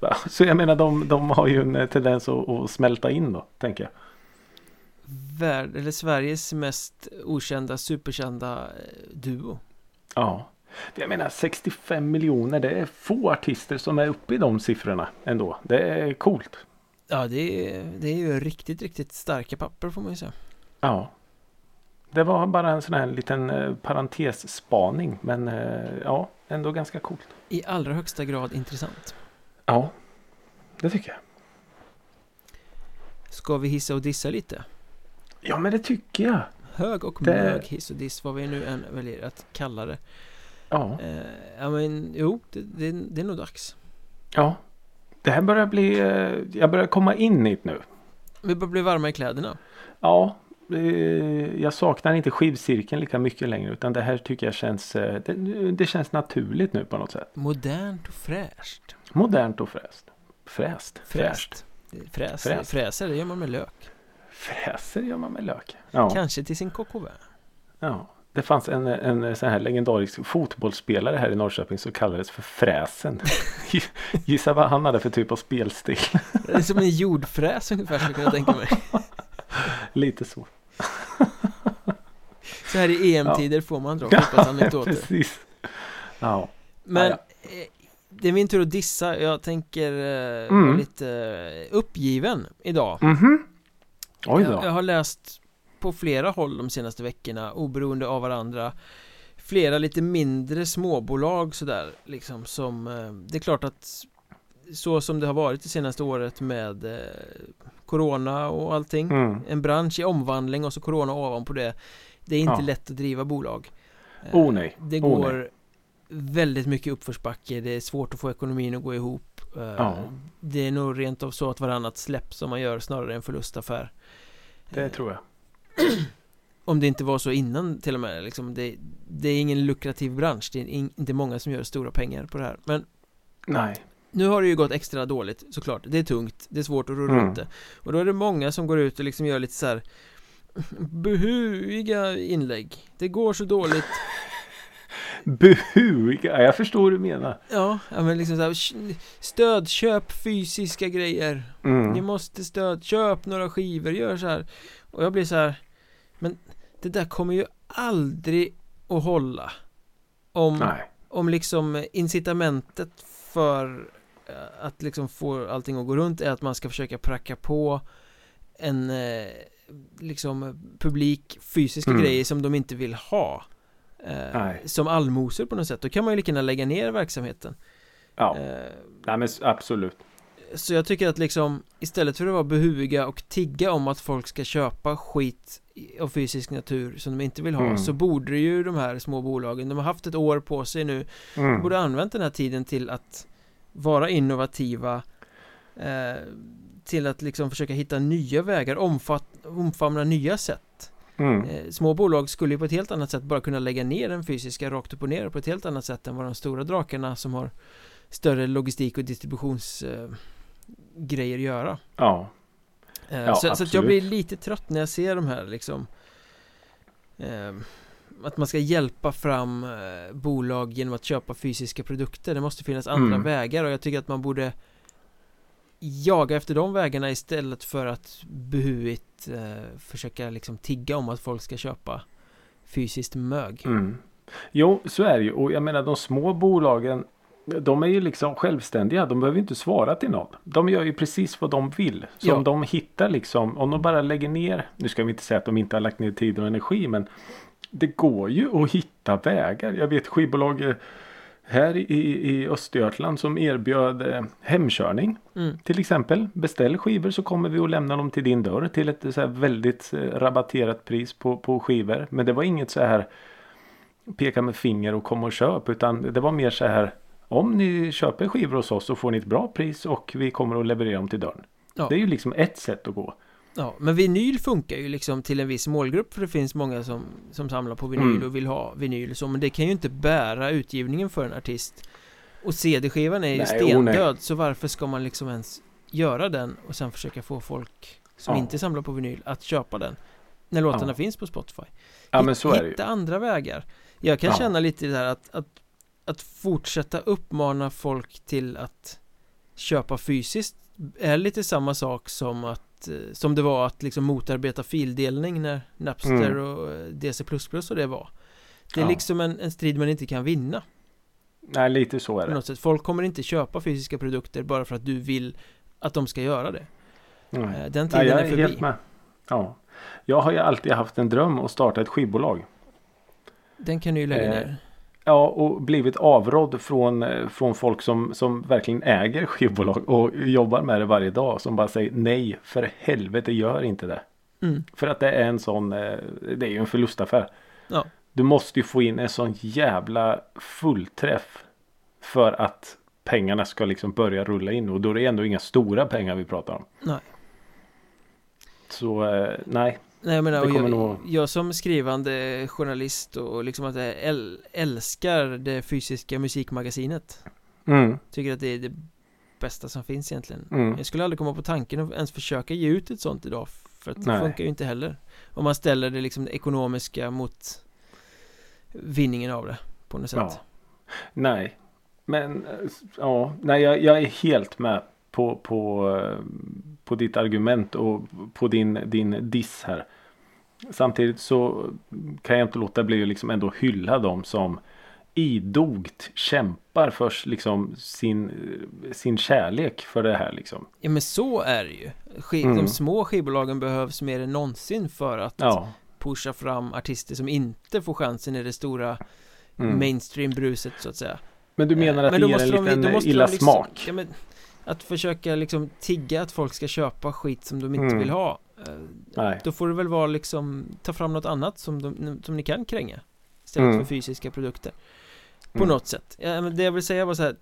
Va? Så jag menar de, de har ju en tendens att, att smälta in då, tänker jag. Värld, eller Sveriges mest okända, superkända eh, duo Ja. Jag menar 65 miljoner, det är få artister som är uppe i de siffrorna ändå. Det är coolt. Ja, det är, det är ju riktigt, riktigt starka papper får man ju säga Ja. Det var bara en sån här liten eh, parentesspaning. Men eh, ja, ändå ganska coolt. I allra högsta grad intressant Ja, det tycker jag. Ska vi hissa och dissa lite? Ja, men det tycker jag. Hög och Det- mög hiss och diss, vad vi nu än väljer att kalla det Ja. eh, Ja men jo, det, det, det är nog dags Ja. Det här börjar bli... eh, Jag börjar komma in i det nu. Vi börjar bli varma i kläderna Ja. Jag saknar inte skivcirkeln lika mycket längre. Utan det här tycker jag känns... eh, Det, det känns naturligt nu på något sätt. Modernt och fräscht Modernt och fräst. Fräst. Fräscht Fräs, Fräst. Fräser, det gör man med lök Fräser gör man med lök. Ja. Kanske till sin KKV ja. Det fanns en, en sån här legendarisk fotbollsspelare här i Norrköping som kallades för Fräsen. Gissa vad han hade för typ av spelstil. Det är som en jordfräs ungefär skulle jag kunna tänka mig Lite så. Så här i EM-tider får man dra fotbollsanekdoter precis. Ja. Men Ja, eh, det är min tur att dissa Jag tänker eh, Mm. vara lite eh, uppgiven idag Mhm. Oj jag, jag då. har läst på flera håll de senaste veckorna oberoende av varandra Flera lite mindre småbolag sådär liksom som eh, Det är klart att Så som det har varit det senaste året med eh, Corona och allting Mm. En bransch i omvandling och så Corona ovanpå det Det är inte Ja. lätt att driva bolag Eh, Oh, nej. Det Oh, går väldigt mycket uppförsbacke. Det är svårt att få ekonomin att gå ihop. Eh, Ja. Det är nog rent av så att varannat släpp som man gör snarare än förlustaffär. Det Eh, tror jag. Om det inte var så innan till och med liksom, det, det är ingen lukrativ bransch. Det är in, inte många som gör stora pengar på det här. Men Nej. nu har det ju gått extra dåligt såklart. Det är tungt, det är svårt att rulla Mm. ut det. Och då är det många som går ut och liksom gör lite så här Behuiga inlägg. Det går så dåligt Buhu! Ja, jag förstår vad du menar. Ja, men liksom så här, Stöd, köp fysiska grejer Ni Mm. måste stöd, köp några skivor, gör så här Och jag blir så här Men det där kommer ju aldrig att hålla Om, Nej. om liksom incitamentet för eh, att liksom få allting att gå runt är att man ska försöka pracka på en eh, liksom publik fysiska Mm. grejer som de inte vill ha eh. Som allmosor på något sätt Då kan man ju lika gärna lägga ner verksamheten Ja, eh, nej men absolut. Så jag tycker att liksom Istället för att vara behuviga och tigga om att folk ska köpa skit av fysisk natur som de inte vill ha Mm. Så borde ju de här små bolagen De har haft ett år på sig nu Mm. Borde använt den här tiden till att Vara innovativa eh, Till att liksom försöka hitta nya vägar omfatt, Omfamna nya sätt Mm. eh, Små bolag skulle ju på ett helt annat sätt bara kunna lägga ner den fysiska rakt upp och ner på ett helt annat sätt än vad de stora drakarna som har Större logistik och distributions eh, göra Ja, Eh, Ja, så, så jag blir lite trött när jag ser de här liksom eh, Att man ska hjälpa fram eh, bolag genom att köpa fysiska produkter Det måste finnas andra Mm. vägar och jag tycker att man borde Jaga efter de vägarna istället för att behuigt eh, försöka liksom tigga om att folk ska köpa fysiskt mög Mm. Jo, så är det ju. Och jag menar de små bolagen. De är ju liksom självständiga. De behöver inte svara till någon. De gör ju precis vad de vill. Så Ja. om de hittar liksom. Om de bara lägger ner. Nu ska vi inte säga att de inte har lagt ner tid och energi. Men det går ju att hitta vägar. Jag vet skivbolag eh, här i, i Östergötland som erbjöd eh, hemkörning. mm. Till exempel beställ skivor så kommer vi att lämna dem till din dörr till ett så här väldigt eh, rabatterat pris på, på skivor. Men det var inget så här peka med finger och kom och köp utan det var mer så här om ni köper skivor hos oss så får ni ett bra pris och vi kommer att leverera dem till dörren. Ja. Det är ju liksom ett sätt att gå. Ja, men vinyl funkar ju liksom till en viss målgrupp för det finns många som, som samlar på vinyl Mm. och vill ha vinyl så men det kan ju inte bära utgivningen för en artist och CD-skivan är ju Nej, stendöd oh, så varför ska man liksom ens göra den och sen försöka få folk som Ja. inte samlar på vinyl att köpa den när låtarna Ja. finns på Spotify Ja men så är det ju. Hitta andra vägar Jag kan Ja. känna lite det här att, att att fortsätta uppmana folk till att köpa fysiskt är lite samma sak som att eh, som det var att liksom motarbeta fildelning när Napster Mm. och eh, DC++ och det var Det är Ja. liksom en, en strid man inte kan vinna Nej lite så är det. något sätt Folk kommer inte köpa fysiska produkter bara för att du vill att de ska göra det Nej. Eh, Den Nej, tiden jag är är förbi helt med. Ja. Jag har ju alltid haft en dröm att starta ett skivbolag. Den kan du ju lägga Eh, ner Ja, och blivit avrådd från, eh, från folk som, som verkligen äger skivbolag och jobbar med det varje dag. Som bara säger nej, för helvete gör inte det. mm. För att det är en sån, eh, det är ju en förlustaffär. Ja. Du måste ju få in en sån jävla fullträff. För att pengarna ska liksom börja rulla in. Och då är det ändå inga stora pengar vi pratar om. Nej. Så eh, nej. Nej jag menar, Det jag, nog- jag som skrivande journalist och liksom att jag äl, älskar det fysiska musikmagasinet Mm, Tycker att det är det bästa som finns egentligen mm. Jag skulle aldrig komma på tanken att ens försöka ge ut ett sånt idag För att det Nej. funkar ju inte heller Om man ställer det liksom det ekonomiska mot Vinningen av det På något sätt Ja. Nej. Men eh, ja, nej jag, jag är helt med på, på, eh, på ditt argument och på din, din diss här. Samtidigt så kan jag inte låta bli att liksom ändå hylla dem som idogt kämpar för liksom sin, sin kärlek för det här liksom. Ja men så är det ju Sk- Mm. De små skivbolagen behövs mer än någonsin för att Ja. pusha fram artister som inte får chansen i det stora Mm. mainstream-bruset så att säga Men du menar att Men det ger en de- liten måste illa de liksom, smak? ja, men, Att försöka liksom tigga att folk ska köpa skit som de inte Mm. vill ha eh, Nej. Då får det väl vara liksom Ta fram något annat som, de, som ni kan kränga Istället Mm. för fysiska produkter På Mm. något sätt ja, men Det jag vill säga var så här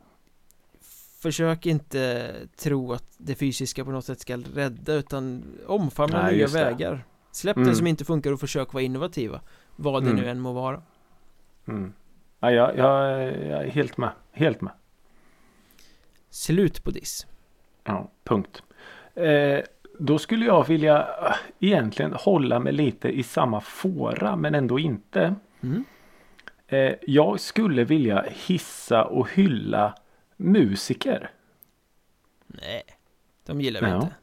Försök inte tro att det fysiska på något sätt ska rädda utan omfamna Nej, nya just det. vägar Släpp Mm. det som inte funkar och försök vara innovativa Vad det Mm. nu än må vara Mm. Ja, jag, jag, jag är helt med. Helt med. Slut på diss Ja, punkt. Eh, då skulle jag vilja eh, egentligen hålla mig lite i samma fåra men ändå inte. mm. Eh, jag skulle vilja hissa och hylla musiker. Nej De gillar vi Ja. inte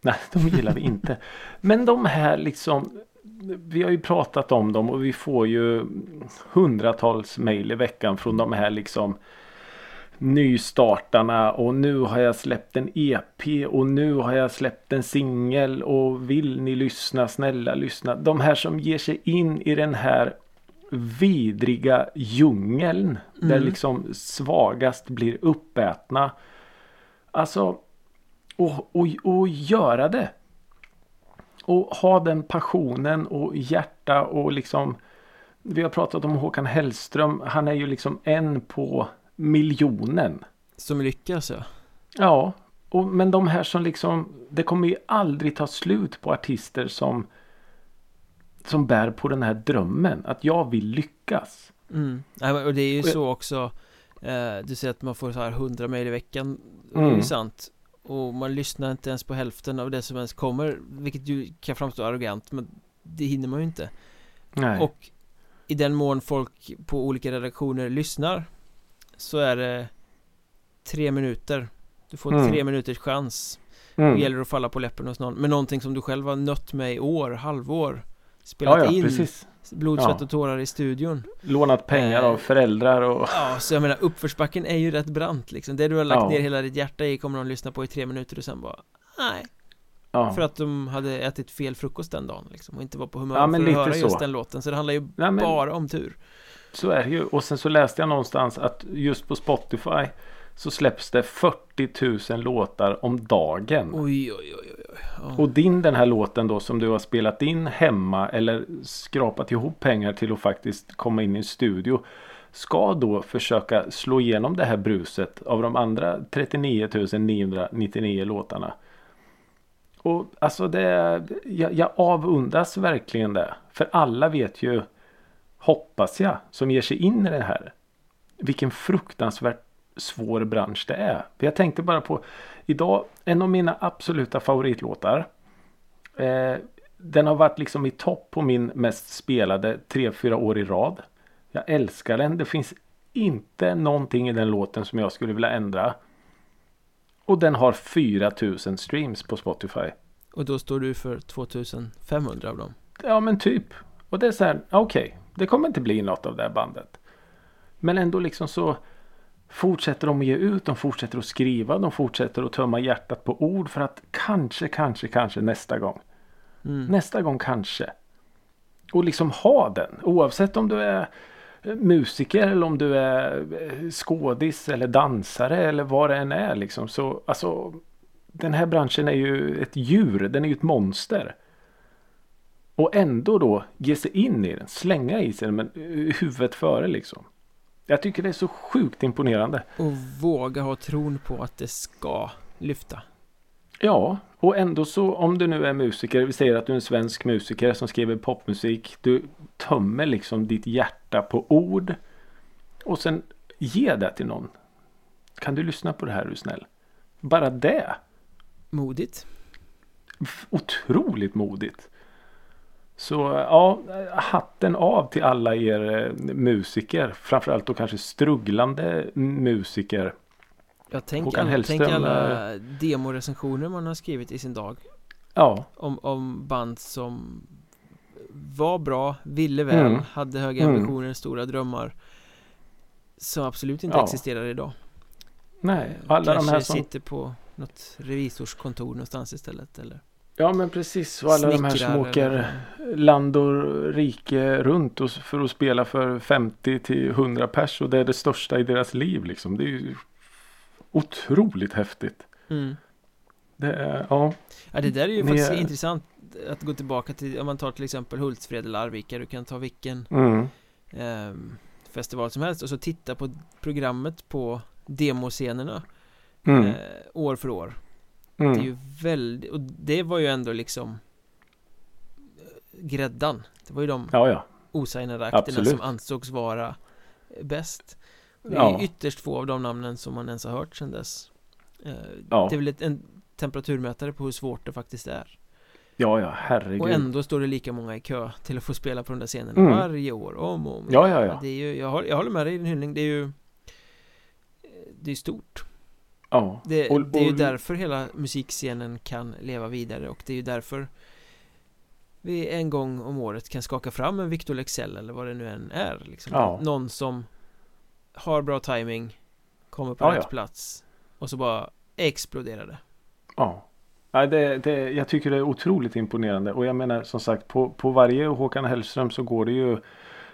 Nej, de gillar vi inte. Men de här liksom. Vi har ju pratat om dem och vi får ju hundratals mejl i veckan från de här liksom nystartarna och nu har jag släppt en EP och nu har jag släppt en singel och vill ni lyssna snälla lyssna. De här som ger sig in i den här vidriga djungeln. Där Mm. liksom svagast blir uppätna. Alltså, och, och, och göra det. Och ha den passionen och hjärta och liksom Vi har pratat om Håkan Hellström. Han är ju liksom en på miljonen. Som lyckas ja. Ja, och, men de här som liksom Det kommer ju aldrig ta slut på artister som Som bär på den här drömmen. Att jag vill lyckas. Mm. Och det är ju jag- så också eh, Du säger att man får så här 100 mejl i veckan Det är Mm. sant Och man lyssnar inte ens på hälften av det som ens kommer Vilket ju kan framstå arrogant men Det hinner man ju inte Nej. Och i den mån folk på olika redaktioner lyssnar Så är det Tre minuter Du får Mm. tre minuters chans mm. Det gäller att falla på läppen hos någon Men någonting som du själv har nött med i år, halvår Spelat Ja, ja, in precis. Blod, svett Ja. och tårar i studion Lånat pengar Eh. av föräldrar och Ja, så jag menar uppförsbacken är ju rätt brant liksom Det du har lagt Ja. ner hela ditt hjärta i kommer någon lyssna på i tre minuter och sen bara Nej, ja. för att de hade ätit fel frukost den dagen liksom Och inte var på humör Ja, för att höra just så. den låten Så det handlar ju Nej, men bara om tur så är det ju. Och sen så läste jag någonstans att just på Spotify så släpps det 40 000 låtar om dagen. Oj, oj, oj, oj. Ja. Och din den här låten då som du har spelat in hemma eller skrapat ihop pengar till att faktiskt komma in i en studio. Ska då försöka slå igenom det här bruset av de andra 39 999 låtarna. Och alltså det, jag, jag avundas verkligen det. För alla vet ju, hoppas jag, som ger sig in i det här. Vilken fruktansvärt svår bransch det är. För jag tänkte bara på idag, en av mina absoluta favoritlåtar. Eh, den har varit liksom i topp på min mest spelade 3-4 år i rad. Jag älskar den. Det finns inte någonting i den låten som jag skulle vilja ändra. Och den har 4000 streams på Spotify. Och då står du för 2500 av dem Ja men typ. Och det är så här, okej. Det kommer inte bli något av det här bandet. Men ändå liksom så fortsätter de att ge ut, de fortsätter att skriva, de fortsätter att tömma hjärtat på ord för att kanske, kanske, kanske nästa gång. mm. Nästa gång kanske. Och liksom ha den. Oavsett om du är eh, musiker eller om du är eh, skådis eller dansare eller vad det än är liksom. Så alltså den här branschen är ju ett djur. Den är ju ett monster. Och ändå då ge sig in i den. Slänga i sig den men eh, huvudet före liksom. Jag tycker det är så sjukt imponerande. Och våga ha tron på att det ska lyfta Ja, och ändå så om du nu är musiker, vi säger att du är en svensk musiker som skriver popmusik. Du tömmer liksom ditt hjärta på ord. Och sen ge det till någon. Kan du lyssna på det här är du snäll? Bara det. Modigt Otroligt modigt. Så ja, hatten av till alla er eh, musiker. Framförallt då kanske strugglande musiker. Jag tänker alla, Hellström tänk alla demorecensioner man har skrivit i sin dag Ja, om, om band som var bra, ville väl, Mm. hade höga Mm. ambitioner, stora drömmar Som absolut inte Ja. existerar idag nej. Alla de Kanske här som... sitter på något revisorskontor någonstans istället eller Ja men precis. Och alla de här som snickrar åker eller- land och rike runt och, för att spela för 50 till 100 pers och det är det största i deras liv liksom. Det är ju otroligt häftigt. mm. Det är, ja. Ja det där är ju Ni faktiskt intressant Att gå tillbaka till, om man tar till exempel Hultsfred eller Arvika Du kan ta vilken Mm, ehm, festival som helst och så titta på programmet på demoscenerna mm, eh, år för år Det är mm. ju väldigt, och det var ju ändå liksom eh, Gräddan Det var ju de Ja, ja. osignade akterna som ansågs vara eh, bäst Det är Ja. ytterst få av de namnen som man ens har hört sedan dess Eh, Ja. Det är väl ett, en temperaturmätare på hur svårt det faktiskt är Ja, ja, herregud. Och ändå står det lika många i kö till att få spela på de där scenerna Mm. varje år, om och om Ja, ja, ja. Det är ju, jag, håller, jag håller med dig i din hyllning, det är ju Det är stort Ja. det, Och- det är ju och- därför hela musikscenen kan leva vidare och det är ju därför Vi en gång om året kan skaka fram en Victor Lexell eller vad det nu än är liksom. Ja. Någon som Har bra timing Kommer på Ja, rätt ja. plats Och så bara exploderar det Ja. Ja, det, det, jag tycker det är otroligt imponerande och jag menar som sagt på, på varje Håkan Hellström så går det ju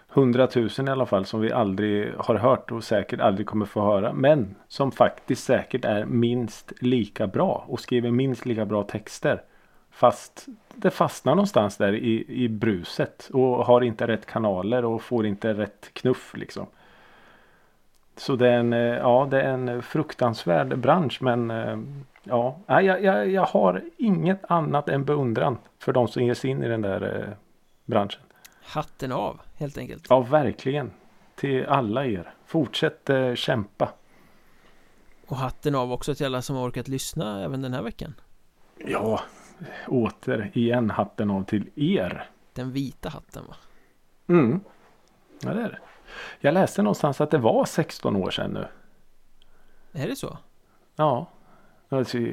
hundratusen i alla fall som vi aldrig har hört och säkert aldrig kommer få höra. Men som faktiskt säkert är minst lika bra och skriver minst lika bra texter. Fast det fastnar någonstans där i, i bruset och har inte rätt kanaler och får inte rätt knuff liksom. Så det är en, eh, ja, det är en fruktansvärd bransch men eh, ja, jag, jag, jag har inget annat än beundran för de som ger sig in i den där eh, branschen. Hatten av helt enkelt. Ja, verkligen. Till alla er. Fortsätt eh, kämpa. Och hatten av också till alla som har orkat lyssna även den här veckan. Ja, återigen hatten av till er. Den vita hatten va? Mm. Ja, det är det. Jag läste någonstans att det var 16 år sedan nu. Är det så? Ja.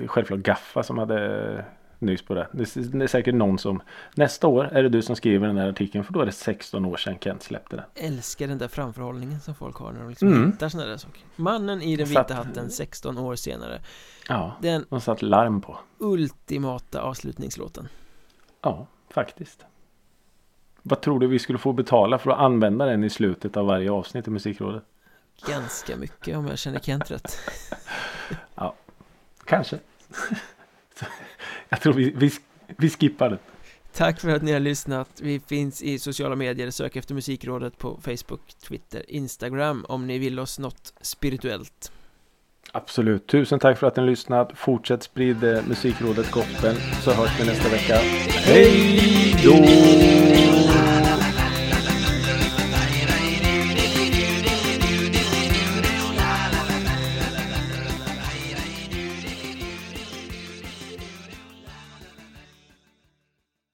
Självklart Gaffa som hade nys på det. Det är säkert någon som Nästa år är det du som skriver den här artikeln för då är det 16 år sedan Kent släppte den. Älskar den där framförhållningen som folk har när de liksom Mm. hittar sådana där saker. Mannen i den Satt- vita hatten 16 år senare. Ja, Den de satt larm på. ultimata avslutningslåten. Ja, faktiskt. Vad tror du vi skulle få betala för att använda den i slutet av varje avsnitt i Musikrådet? Ganska mycket om jag känner Kent rätt. Kanske. Jag tror vi, vi, vi skippar det. Tack för att ni har lyssnat. Vi finns i sociala medier. Sök efter Musikrådet på Facebook, Twitter, Instagram om ni vill oss något spirituellt. Absolut. Tusen tack för att ni har lyssnat. Fortsätt sprida Musikrådet gospel så hörs vi nästa vecka. Hej då!